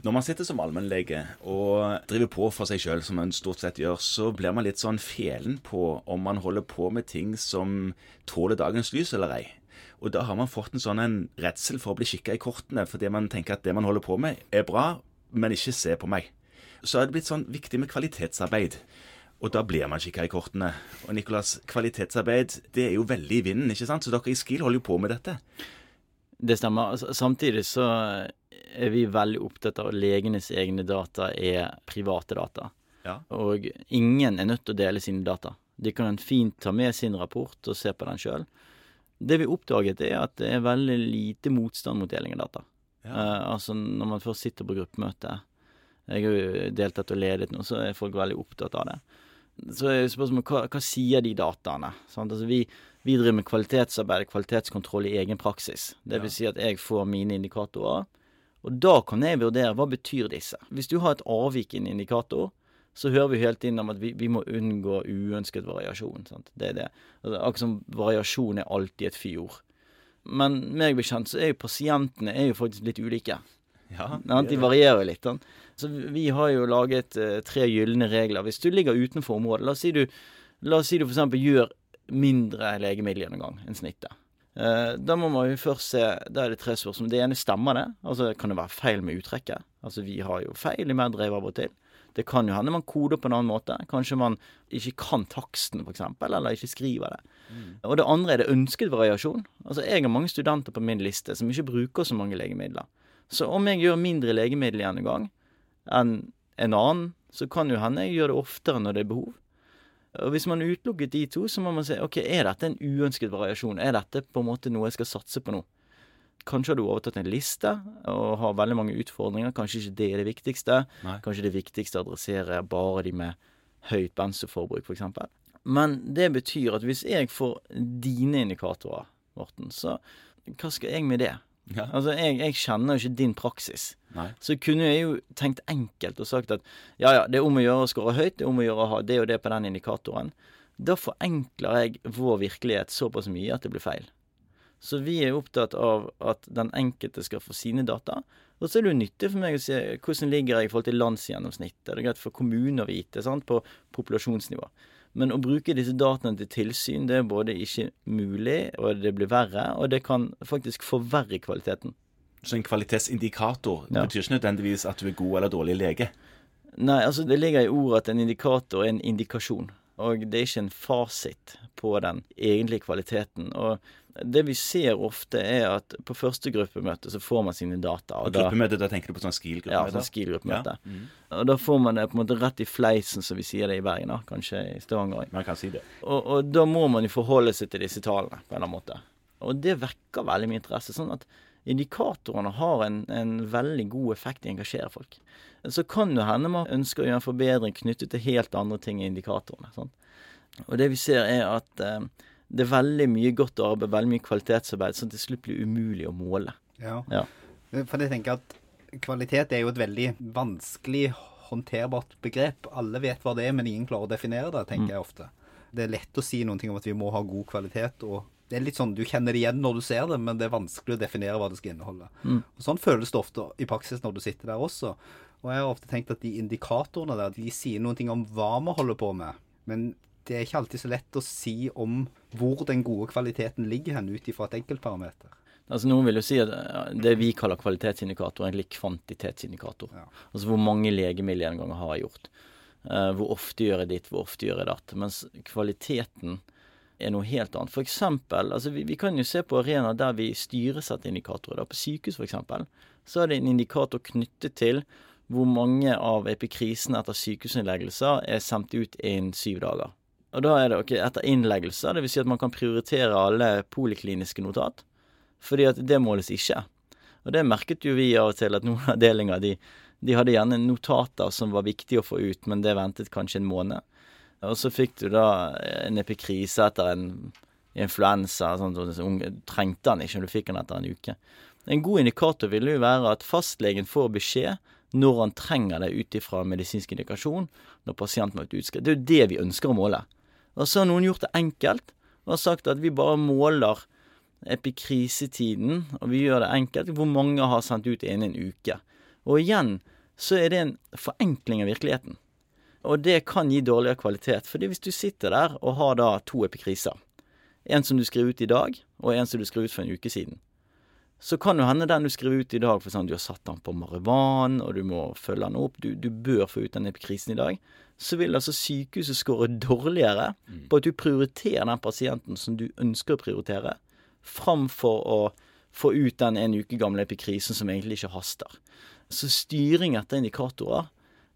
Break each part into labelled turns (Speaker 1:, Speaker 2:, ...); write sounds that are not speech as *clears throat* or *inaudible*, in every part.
Speaker 1: Når man sitter som allmennlege og driver på for seg sjøl, som man stort sett gjør, så blir man litt sånn felen på om man holder på med ting som tåler dagens lys eller ei. Og da har man fått en sånn en redsel for å bli kikka i kortene, fordi man tenker at det man holder på med, er bra, men ikke se på meg. Så er det blitt sånn viktig med kvalitetsarbeid. Og da blir man kikka i kortene. Og Nicolas, kvalitetsarbeid det er jo veldig i vinden, ikke sant? Så dere i SKIL holder jo på med dette.
Speaker 2: Det stemmer. Samtidig så er vi veldig opptatt av at legenes egne data er private data.
Speaker 1: Ja.
Speaker 2: Og ingen er nødt til å dele sine data. De kan fint ta med sin rapport og se på den sjøl. Det vi oppdaget, er at det er veldig lite motstand mot deling av data.
Speaker 1: Ja.
Speaker 2: Uh, altså når man først sitter på gruppemøte Jeg har jo deltatt og ledet nå, så er folk veldig opptatt av det. Så er spørsmålet hva, hva sier de dataene? Altså vi, vi driver med kvalitetsarbeid, kvalitetskontroll i egen praksis. Det vil si at jeg får mine indikatorer. Og da kan jeg vurdere hva betyr disse. Hvis du har et avvik i en indikator, så hører vi helt inn om at vi, vi må unngå uønsket variasjon. Sant? Det er det. Altså, akkurat som variasjon er alltid et fyord. Men meg bekjent så er jo pasientene er jo faktisk litt ulike.
Speaker 1: Ja?
Speaker 2: De varierer jo litt. Sånn. Så vi har jo laget uh, tre gylne regler. Hvis du ligger utenfor området, la oss si du, la oss si du f.eks. gjør mindre legemiddelgjennomgang enn snittet. Uh, da må man jo først se Da er det tre spørsmål. Det ene stemmer det. Altså kan det være feil med uttrekket? Altså vi har jo feil i Meddrive av og til. Det kan jo hende man koder på en annen måte. Kanskje man ikke kan taksten, f.eks., eller ikke skriver det. Og det andre er det ønsket variasjon. Altså jeg har mange studenter på min liste som ikke bruker så mange legemidler. Så om jeg gjør mindre legemiddelgjennomgang enn en annen, så kan jo hende jeg gjør det oftere når det er behov. Og Hvis man utelukket de to, så må man si ok, er dette en uønsket variasjon. Er dette på en måte noe jeg skal satse på nå? Kanskje har du overtatt en liste og har veldig mange utfordringer. Kanskje ikke det er det viktigste.
Speaker 1: Nei.
Speaker 2: Kanskje det viktigste adresserer bare de med høyt benzoforbruk, f.eks. Men det betyr at hvis jeg får dine indikatorer, Morten, så hva skal jeg med det?
Speaker 1: Ja.
Speaker 2: Altså, jeg, jeg kjenner jo ikke din praksis.
Speaker 1: Nei.
Speaker 2: Så kunne jeg jo tenkt enkelt og sagt at ja, ja, det er om å gjøre å score høyt, det er om å gjøre å ha det og det på den indikatoren. Da forenkler jeg vår virkelighet såpass mye at det blir feil. Så vi er opptatt av at den enkelte skal få sine data. Og så er det jo nyttig for meg å se hvordan ligger jeg i forhold til landsgjennomsnittet. Det er greit for kommuner å vite sant, på populasjonsnivå. Men å bruke disse dataene til tilsyn, det er både ikke mulig, og det blir verre, og det kan faktisk forverre kvaliteten.
Speaker 1: Så en kvalitetsindikator
Speaker 2: Ja.
Speaker 1: betyr ikke nødvendigvis at du er god eller dårlig lege.
Speaker 2: Nei, altså det ligger i ordet at en indikator er en indikasjon. Og det er ikke en fasit på den egentlige kvaliteten. Og det vi ser ofte, er at på første gruppemøte så får man sine data.
Speaker 1: Og
Speaker 2: Og
Speaker 1: gruppemøte, da tenker du på sånn
Speaker 2: ja,
Speaker 1: SKIL-gruppemøte?
Speaker 2: sånn SKIL-gruppemøte.
Speaker 1: Ja. Mm.
Speaker 2: Og da får man det på en måte rett i fleisen, som vi sier det i Bergen, da. Kanskje i Stavanger òg.
Speaker 1: Man kan si det.
Speaker 2: Og, og da må man jo forholde seg til disse tallene på en eller annen måte. Og det vekker veldig mye interesse. Sånn at indikatorene har en, en veldig god effekt i å engasjere folk. Så kan det hende man ønsker å gjøre en forbedring knyttet til helt andre ting i indikatorene. Sånn. Og det vi ser er at eh, det er veldig mye godt arbeid, veldig mye kvalitetsarbeid, som til slutt blir umulig å måle.
Speaker 3: Ja.
Speaker 2: Ja.
Speaker 3: For jeg tenker at kvalitet er jo et veldig vanskelig håndterbart begrep. Alle vet hva det er, men ingen klarer å definere det, tenker jeg ofte. Det er lett å si noen ting om at vi må ha god kvalitet, og det er litt sånn, du kjenner det igjen når du ser det, men det er vanskelig å definere hva det skal inneholde. Og Sånn føles det ofte i praksis når du sitter der også. Og jeg har ofte tenkt at de indikatorene der, de sier noen ting om hva vi holder på med, men det er ikke alltid så lett å si om hvor den gode kvaliteten ligger hen ut ifra et enkeltparameter.
Speaker 2: Altså Noen vil jo si at det vi kaller kvalitetsindikator, er egentlig kvantitetsindikator.
Speaker 3: Ja.
Speaker 2: Altså hvor mange legemiddelgjenganger har jeg gjort. Eh, hvor ofte gjør jeg ditt, hvor ofte gjør jeg datt. Mens kvaliteten er noe helt annet. For eksempel, altså vi, vi kan jo se på arenaer der vi styresetter indikatorer. Da. På sykehus eksempel, så er det en indikator knyttet til hvor mange av epikrisene etter sykehusinnleggelser er sendt ut innen syv dager. Og da er det ok, etter innleggelser, dvs. Si at man kan prioritere alle polikliniske notat. Fordi at det måles ikke. Og det merket jo vi av og til, at noen avdelinger de, de hadde gjerne notater som var viktige å få ut, men det ventet kanskje en måned. Og så fikk du da en epikrise etter en influensa. Sånn, sånn, trengte han ikke, men du fikk han etter en uke. En god indikator ville jo være at fastlegen får beskjed når han trenger det ut ifra medisinsk indikasjon, når pasienten har vært utskrevet. Det er jo det vi ønsker å måle. Og så har noen gjort det enkelt og har sagt at vi bare måler epikrisetiden, og vi gjør det enkelt, hvor mange har sendt ut innen en uke. Og igjen så er det en forenkling av virkeligheten. Og det kan gi dårligere kvalitet. fordi hvis du sitter der og har da to epikriser, en som du skriver ut i dag, og en som du skriver ut for en uke siden, så kan jo hende den du skriver ut i dag, for sånn, du har satt den på Marivan, og du må følge den opp, du, du bør få ut den epikrisen i dag, så vil altså sykehuset skåre dårligere mm. på at du prioriterer den pasienten som du ønsker å prioritere, framfor å få ut den en uke gamle epikrisen som egentlig ikke haster. Så styring etter indikatorer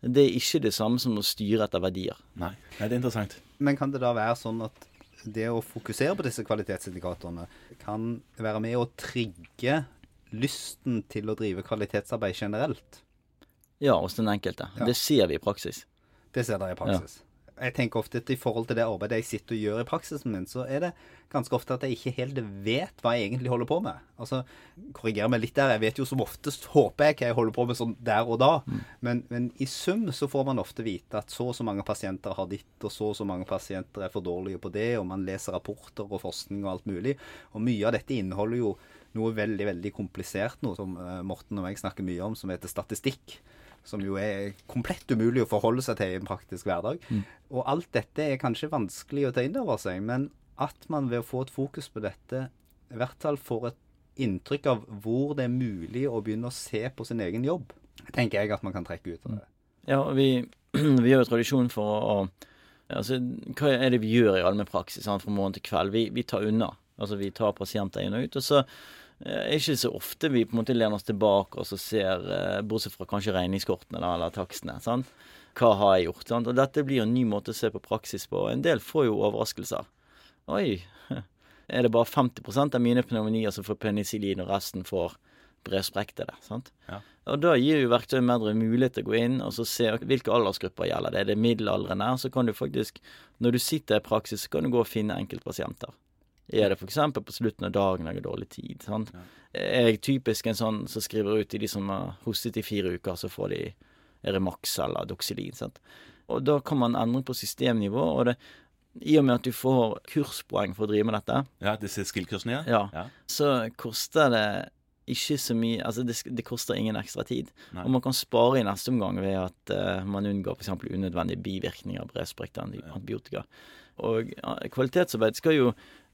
Speaker 2: det er ikke det samme som å styre etter verdier.
Speaker 1: Nei, Nei det er interessant.
Speaker 3: Men kan det da være sånn at det å fokusere på disse kvalitetsindikatorene kan være med å trigge lysten til å drive kvalitetsarbeid generelt?
Speaker 2: Ja, hos den enkelte. Ja. Det ser vi i praksis.
Speaker 3: Det ser dere i praksis. Ja jeg tenker ofte at i forhold til det arbeidet jeg sitter og gjør i praksisen min, så er det ganske ofte at jeg ikke helt vet hva jeg egentlig holder på med. Altså, korriger meg litt der. Jeg vet jo som oftest, håper jeg, hva jeg holder på med sånn der og da. Mm. Men, men, i sum så får man ofte vite at så og så mange pasienter har ditt, og så og så mange pasienter er for dårlige på det, og man leser rapporter og forskning og alt mulig. Og mye av dette inneholder jo noe veldig, veldig komplisert, noe som eh, Morten og jeg snakker mye om, som heter statistikk som jo er komplett umulig å forholde seg til i en praktisk hverdag. Mm. Og alt dette er kanskje vanskelig å ta inn over seg, men at man ved å få et fokus på dette, i hvert fall får et inntrykk av hvor det er mulig å begynne å se på sin egen jobb, tenker jeg at man kan trekke ut av det.
Speaker 2: Ja, vi, *clears throat* vi har jo tradisjon for å Altså, hva er det vi gjør i allmennpraksis fra morgen til kveld? Vi, vi tar unna. Altså, vi tar pasienter inn og ut. og så Eh, ikke så ofte vi på en måte lener oss tilbake og så ser, eh, bortsett fra kanskje regningskortene eller takstene, sant? hva har jeg gjort? Sant? Og dette blir en ny måte å se på praksis på. En del får jo overraskelser. Oi, *laughs* er det bare 50% av mine pneumonier som får penicillin, og resten får brevsprektede? sant? Ja. Og da gir jo verktøyet bedre mulighet til å gå inn og så se hvilke aldersgrupper gjelder det. Er det middelaldrende? Så kan du faktisk, når du sitter i praksis, så kan du gå og finne enkeltpasienter. Er det f.eks. på slutten av dagen jeg har dårlig tid? Sant? Ja. Er jeg typisk en sånn som skriver ut til de som har hostet i fire uker, så får de Remax eller Doxylin. Sant? Og da kan man endre på systemnivå. og det i og med at du får kurspoeng for å drive med dette,
Speaker 1: Ja, disse skill-kursene,
Speaker 2: ja. ja. Så koster det ikke så mye Altså, det, det koster ingen ekstra tid. Nei. Og man kan spare i neste omgang ved at uh, man unngår f.eks. unødvendige bivirkninger av brevsprekte antibiotika. Og kvalitetsarbeid skal jo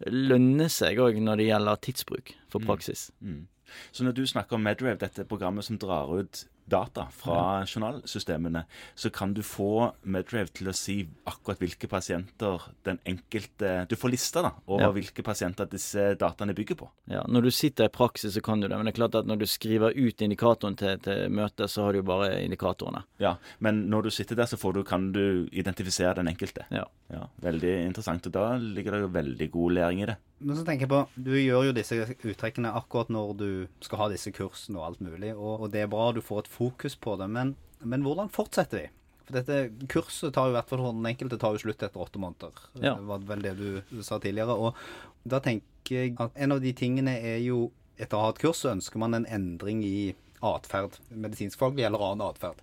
Speaker 2: lønne seg òg når det gjelder tidsbruk for mm. praksis. Mm. Mm.
Speaker 1: Så når du snakker om Medrave, dette programmet som drar ut data fra ja. journalsystemene, så kan du få Medrave til å si akkurat hvilke pasienter den enkelte Du får lista da, over ja. hvilke pasienter disse dataene bygger på.
Speaker 2: Ja, Når du sitter i praksis, så kan du det. Men det er klart at når du skriver ut indikatoren til, til møtet, så har du jo bare indikatorene.
Speaker 1: Ja, men når du sitter der, så du, kan du identifisere den enkelte. Ja. ja. Veldig interessant. Og da ligger det jo veldig god læring i det.
Speaker 3: Men så tenker jeg på, Du gjør jo disse uttrekkene akkurat når du skal ha disse kursene og alt mulig. Og, og det er bra du får et fokus på det. Men, men, hvordan fortsetter de? For dette kurset tar jo i hvert fall den enkelte tar jo slutt etter åtte måneder. Ja. Det var vel det du, sa tidligere. Og da tenker jeg at en av de tingene er jo Etter å ha et kurs så ønsker man en endring i atferd. Medisinskfaglig eller annen atferd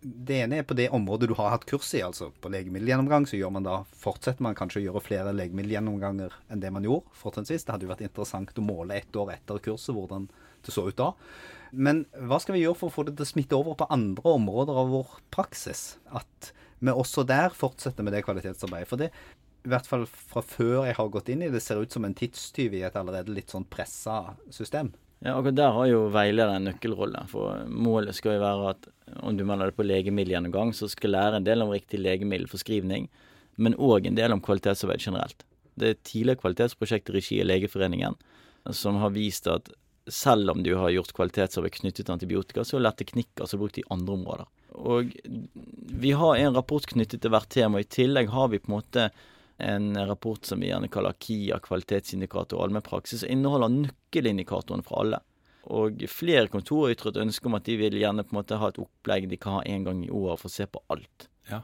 Speaker 3: det ene er på det området du har hatt kurs i, altså på legemiddelgjennomgang. Så gjør man da, fortsetter man kanskje å gjøre flere legemiddelgjennomganger enn det man gjorde fortrinnsvis. Det hadde jo vært interessant å måle ett år etter kurset hvordan det så ut da. Men hva skal vi gjøre for å få det til å smitte over på andre områder av vår praksis? At vi også der fortsetter med det kvalitetsarbeidet. For det, i hvert fall fra før jeg har gått inn i det, ser ut som en tidstyv i et allerede litt sånn pressa system.
Speaker 2: Ja, akkurat Der har jo veileder en nøkkelrolle. For målet skal jo være at om du melder det på legemiddelgjennomgang, så skal lære en del om riktig legemiddelforskrivning, men òg en del om kvalitetsarbeid generelt. Det er tidligere kvalitetsprosjekt i regi av Legeforeningen som har vist at selv om du har gjort kvalitetsarbeid knyttet til antibiotika, så er det teknikker som er brukt i andre områder. Og vi har en rapport knyttet til hvert tema. I tillegg har vi på en måte en rapport som vi gjerne kaller KIA, kvalitetsindikator og allmennpraksis, som inneholder nøkkelindikatorene fra alle. Og flere kontorer har ytret ønske om at de vil gjerne på en måte ha et opplegg de kan ha én gang i året for å se på alt. Ja.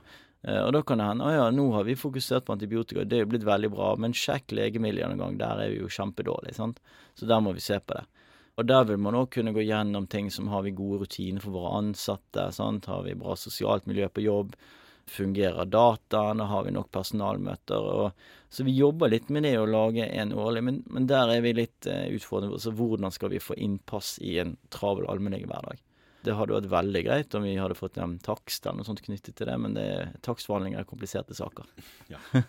Speaker 2: Eh, og da kan det hende ja, nå har vi fokusert på antibiotika, det er jo blitt veldig bra, men sjekk legemiddelgjennomgang, en gang, der er vi jo kjempedårlige. sant? Så der må vi se på det. Og der vil man òg kunne gå gjennom ting som har vi gode rutiner for våre ansatte, sant? har vi bra sosialt miljø på jobb, fungerer dataene, har vi nok personalmøter? Og, så vi jobber litt med det å lage en årlig, men, men der er vi litt uh, utfordrende. Altså hvordan skal vi få innpass i en travel allmennlegehverdag? Det hadde vært veldig greit om vi hadde fått en takst eller noe sånt knyttet til det, men det, takstforhandlinger er kompliserte saker. *laughs*
Speaker 1: Ja. *laughs*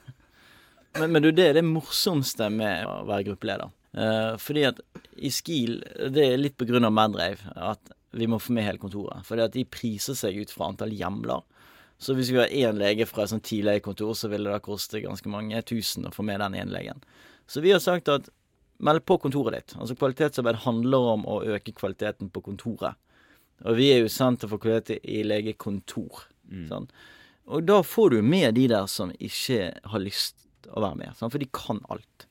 Speaker 2: men, men du, det er det morsomste med å være gruppeleder. Eh, fordi at i SKIL, det er litt på grunn av Madrave, at vi må få med hele kontoret. Fordi at de priser seg ut fra antall hjemler. Så hvis vi har én lege fra et sånt tidlegekontor, så ville det koste ganske mange tusen å få med den ene legen. Så vi har sagt at meld på kontoret ditt. Altså Kvalitetsarbeid handler om å øke kvaliteten på kontoret. Og vi er jo senter for kvalitet i legekontor.
Speaker 1: Mm.
Speaker 2: Sånn. Og da får du med de der som ikke har lyst å være med, sånn, for de kan alt.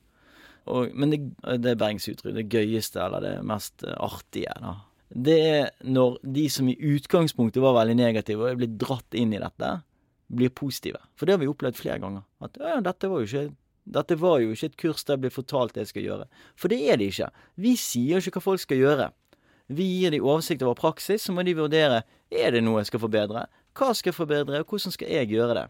Speaker 2: Og, men det, det er Bergens uttrykk. Det gøyeste, eller det mest artige, da. Det er når de som i utgangspunktet var veldig negative og er blitt dratt inn i dette, blir positive. For det har vi opplevd flere ganger. At ja, dette var jo ikke dette var jo ikke et kurs der jeg ble fortalt det jeg skal gjøre. For det er det ikke. Vi sier ikke hva folk skal gjøre. Vi gir dem oversikt over praksis, så må de vurdere er det noe jeg skal forbedre. Hva skal jeg forbedre, og hvordan skal jeg gjøre det.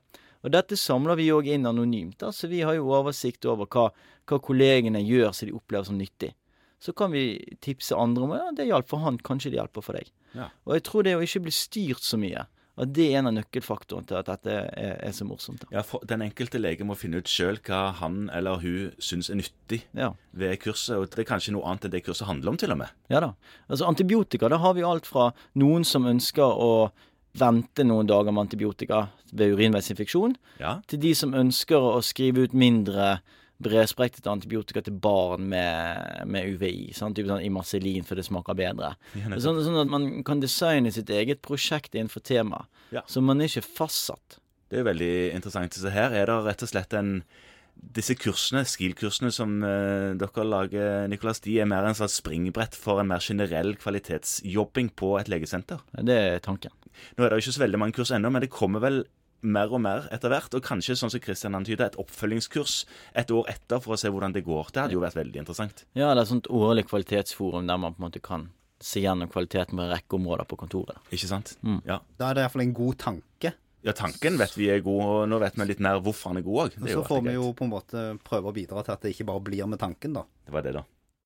Speaker 2: Og dette samler vi òg inn anonymt, da, så vi har jo oversikt over hva, hva kollegene gjør som de opplever som nyttig. Så kan vi tipse andre om ja, det hjalp for han, kanskje det hjelper for deg.
Speaker 1: Ja.
Speaker 2: Og jeg tror det å ikke bli styrt så mye, at det er en av nøkkelfaktorene til at dette er, er så morsomt. Da.
Speaker 1: Ja, for Den enkelte lege må finne ut sjøl hva han eller hun syns er nyttig
Speaker 2: Ja.
Speaker 1: ved kurset. Og det er kanskje noe annet enn det kurset handler om, til og med.
Speaker 2: Ja da. Altså Antibiotika, da har vi alt fra noen som ønsker å vente noen dager med antibiotika ved urinveisinfeksjon,
Speaker 1: Ja,
Speaker 2: til de som ønsker å skrive ut mindre bredspektret antibiotika til barn med, med UVI. Sånn, Typ sånn Imarcelin, for det smaker bedre.
Speaker 1: Ja,
Speaker 2: sånn, sånn at man kan designe sitt eget prosjekt innenfor temaet.
Speaker 1: Ja.
Speaker 2: Så man er ikke fastsatt.
Speaker 1: det er veldig interessant. Så her er det rett og slett en disse kursene, SKIL-kursene som uh, dere lager, Nikolas, de er mer en slags springbrett for en mer generell kvalitetsjobbing på et legesenter.
Speaker 2: Det er tanken.
Speaker 1: Nå er det jo ikke så veldig mange kurs ennå, men det kommer vel mer og mer etter hvert. Og kanskje, sånn som Kristian antyder, et oppfølgingskurs et år etter for å se hvordan det går. Det hadde jo vært veldig interessant.
Speaker 2: Ja, det er et sånt årlig kvalitetsforum der man på en måte kan se gjennom kvaliteten på en rekke områder på kontoret.
Speaker 1: Ikke sant?
Speaker 2: Mm.
Speaker 1: Ja.
Speaker 3: Da er det iallfall en god tanke.
Speaker 1: ja, tanken vet vi er god, og nå vet vi litt mer hvorfor han er god òg.
Speaker 3: Og så får vi jo på en måte prøve å bidra til at det ikke bare blir med tanken, da.
Speaker 1: Det var det, da.